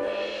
you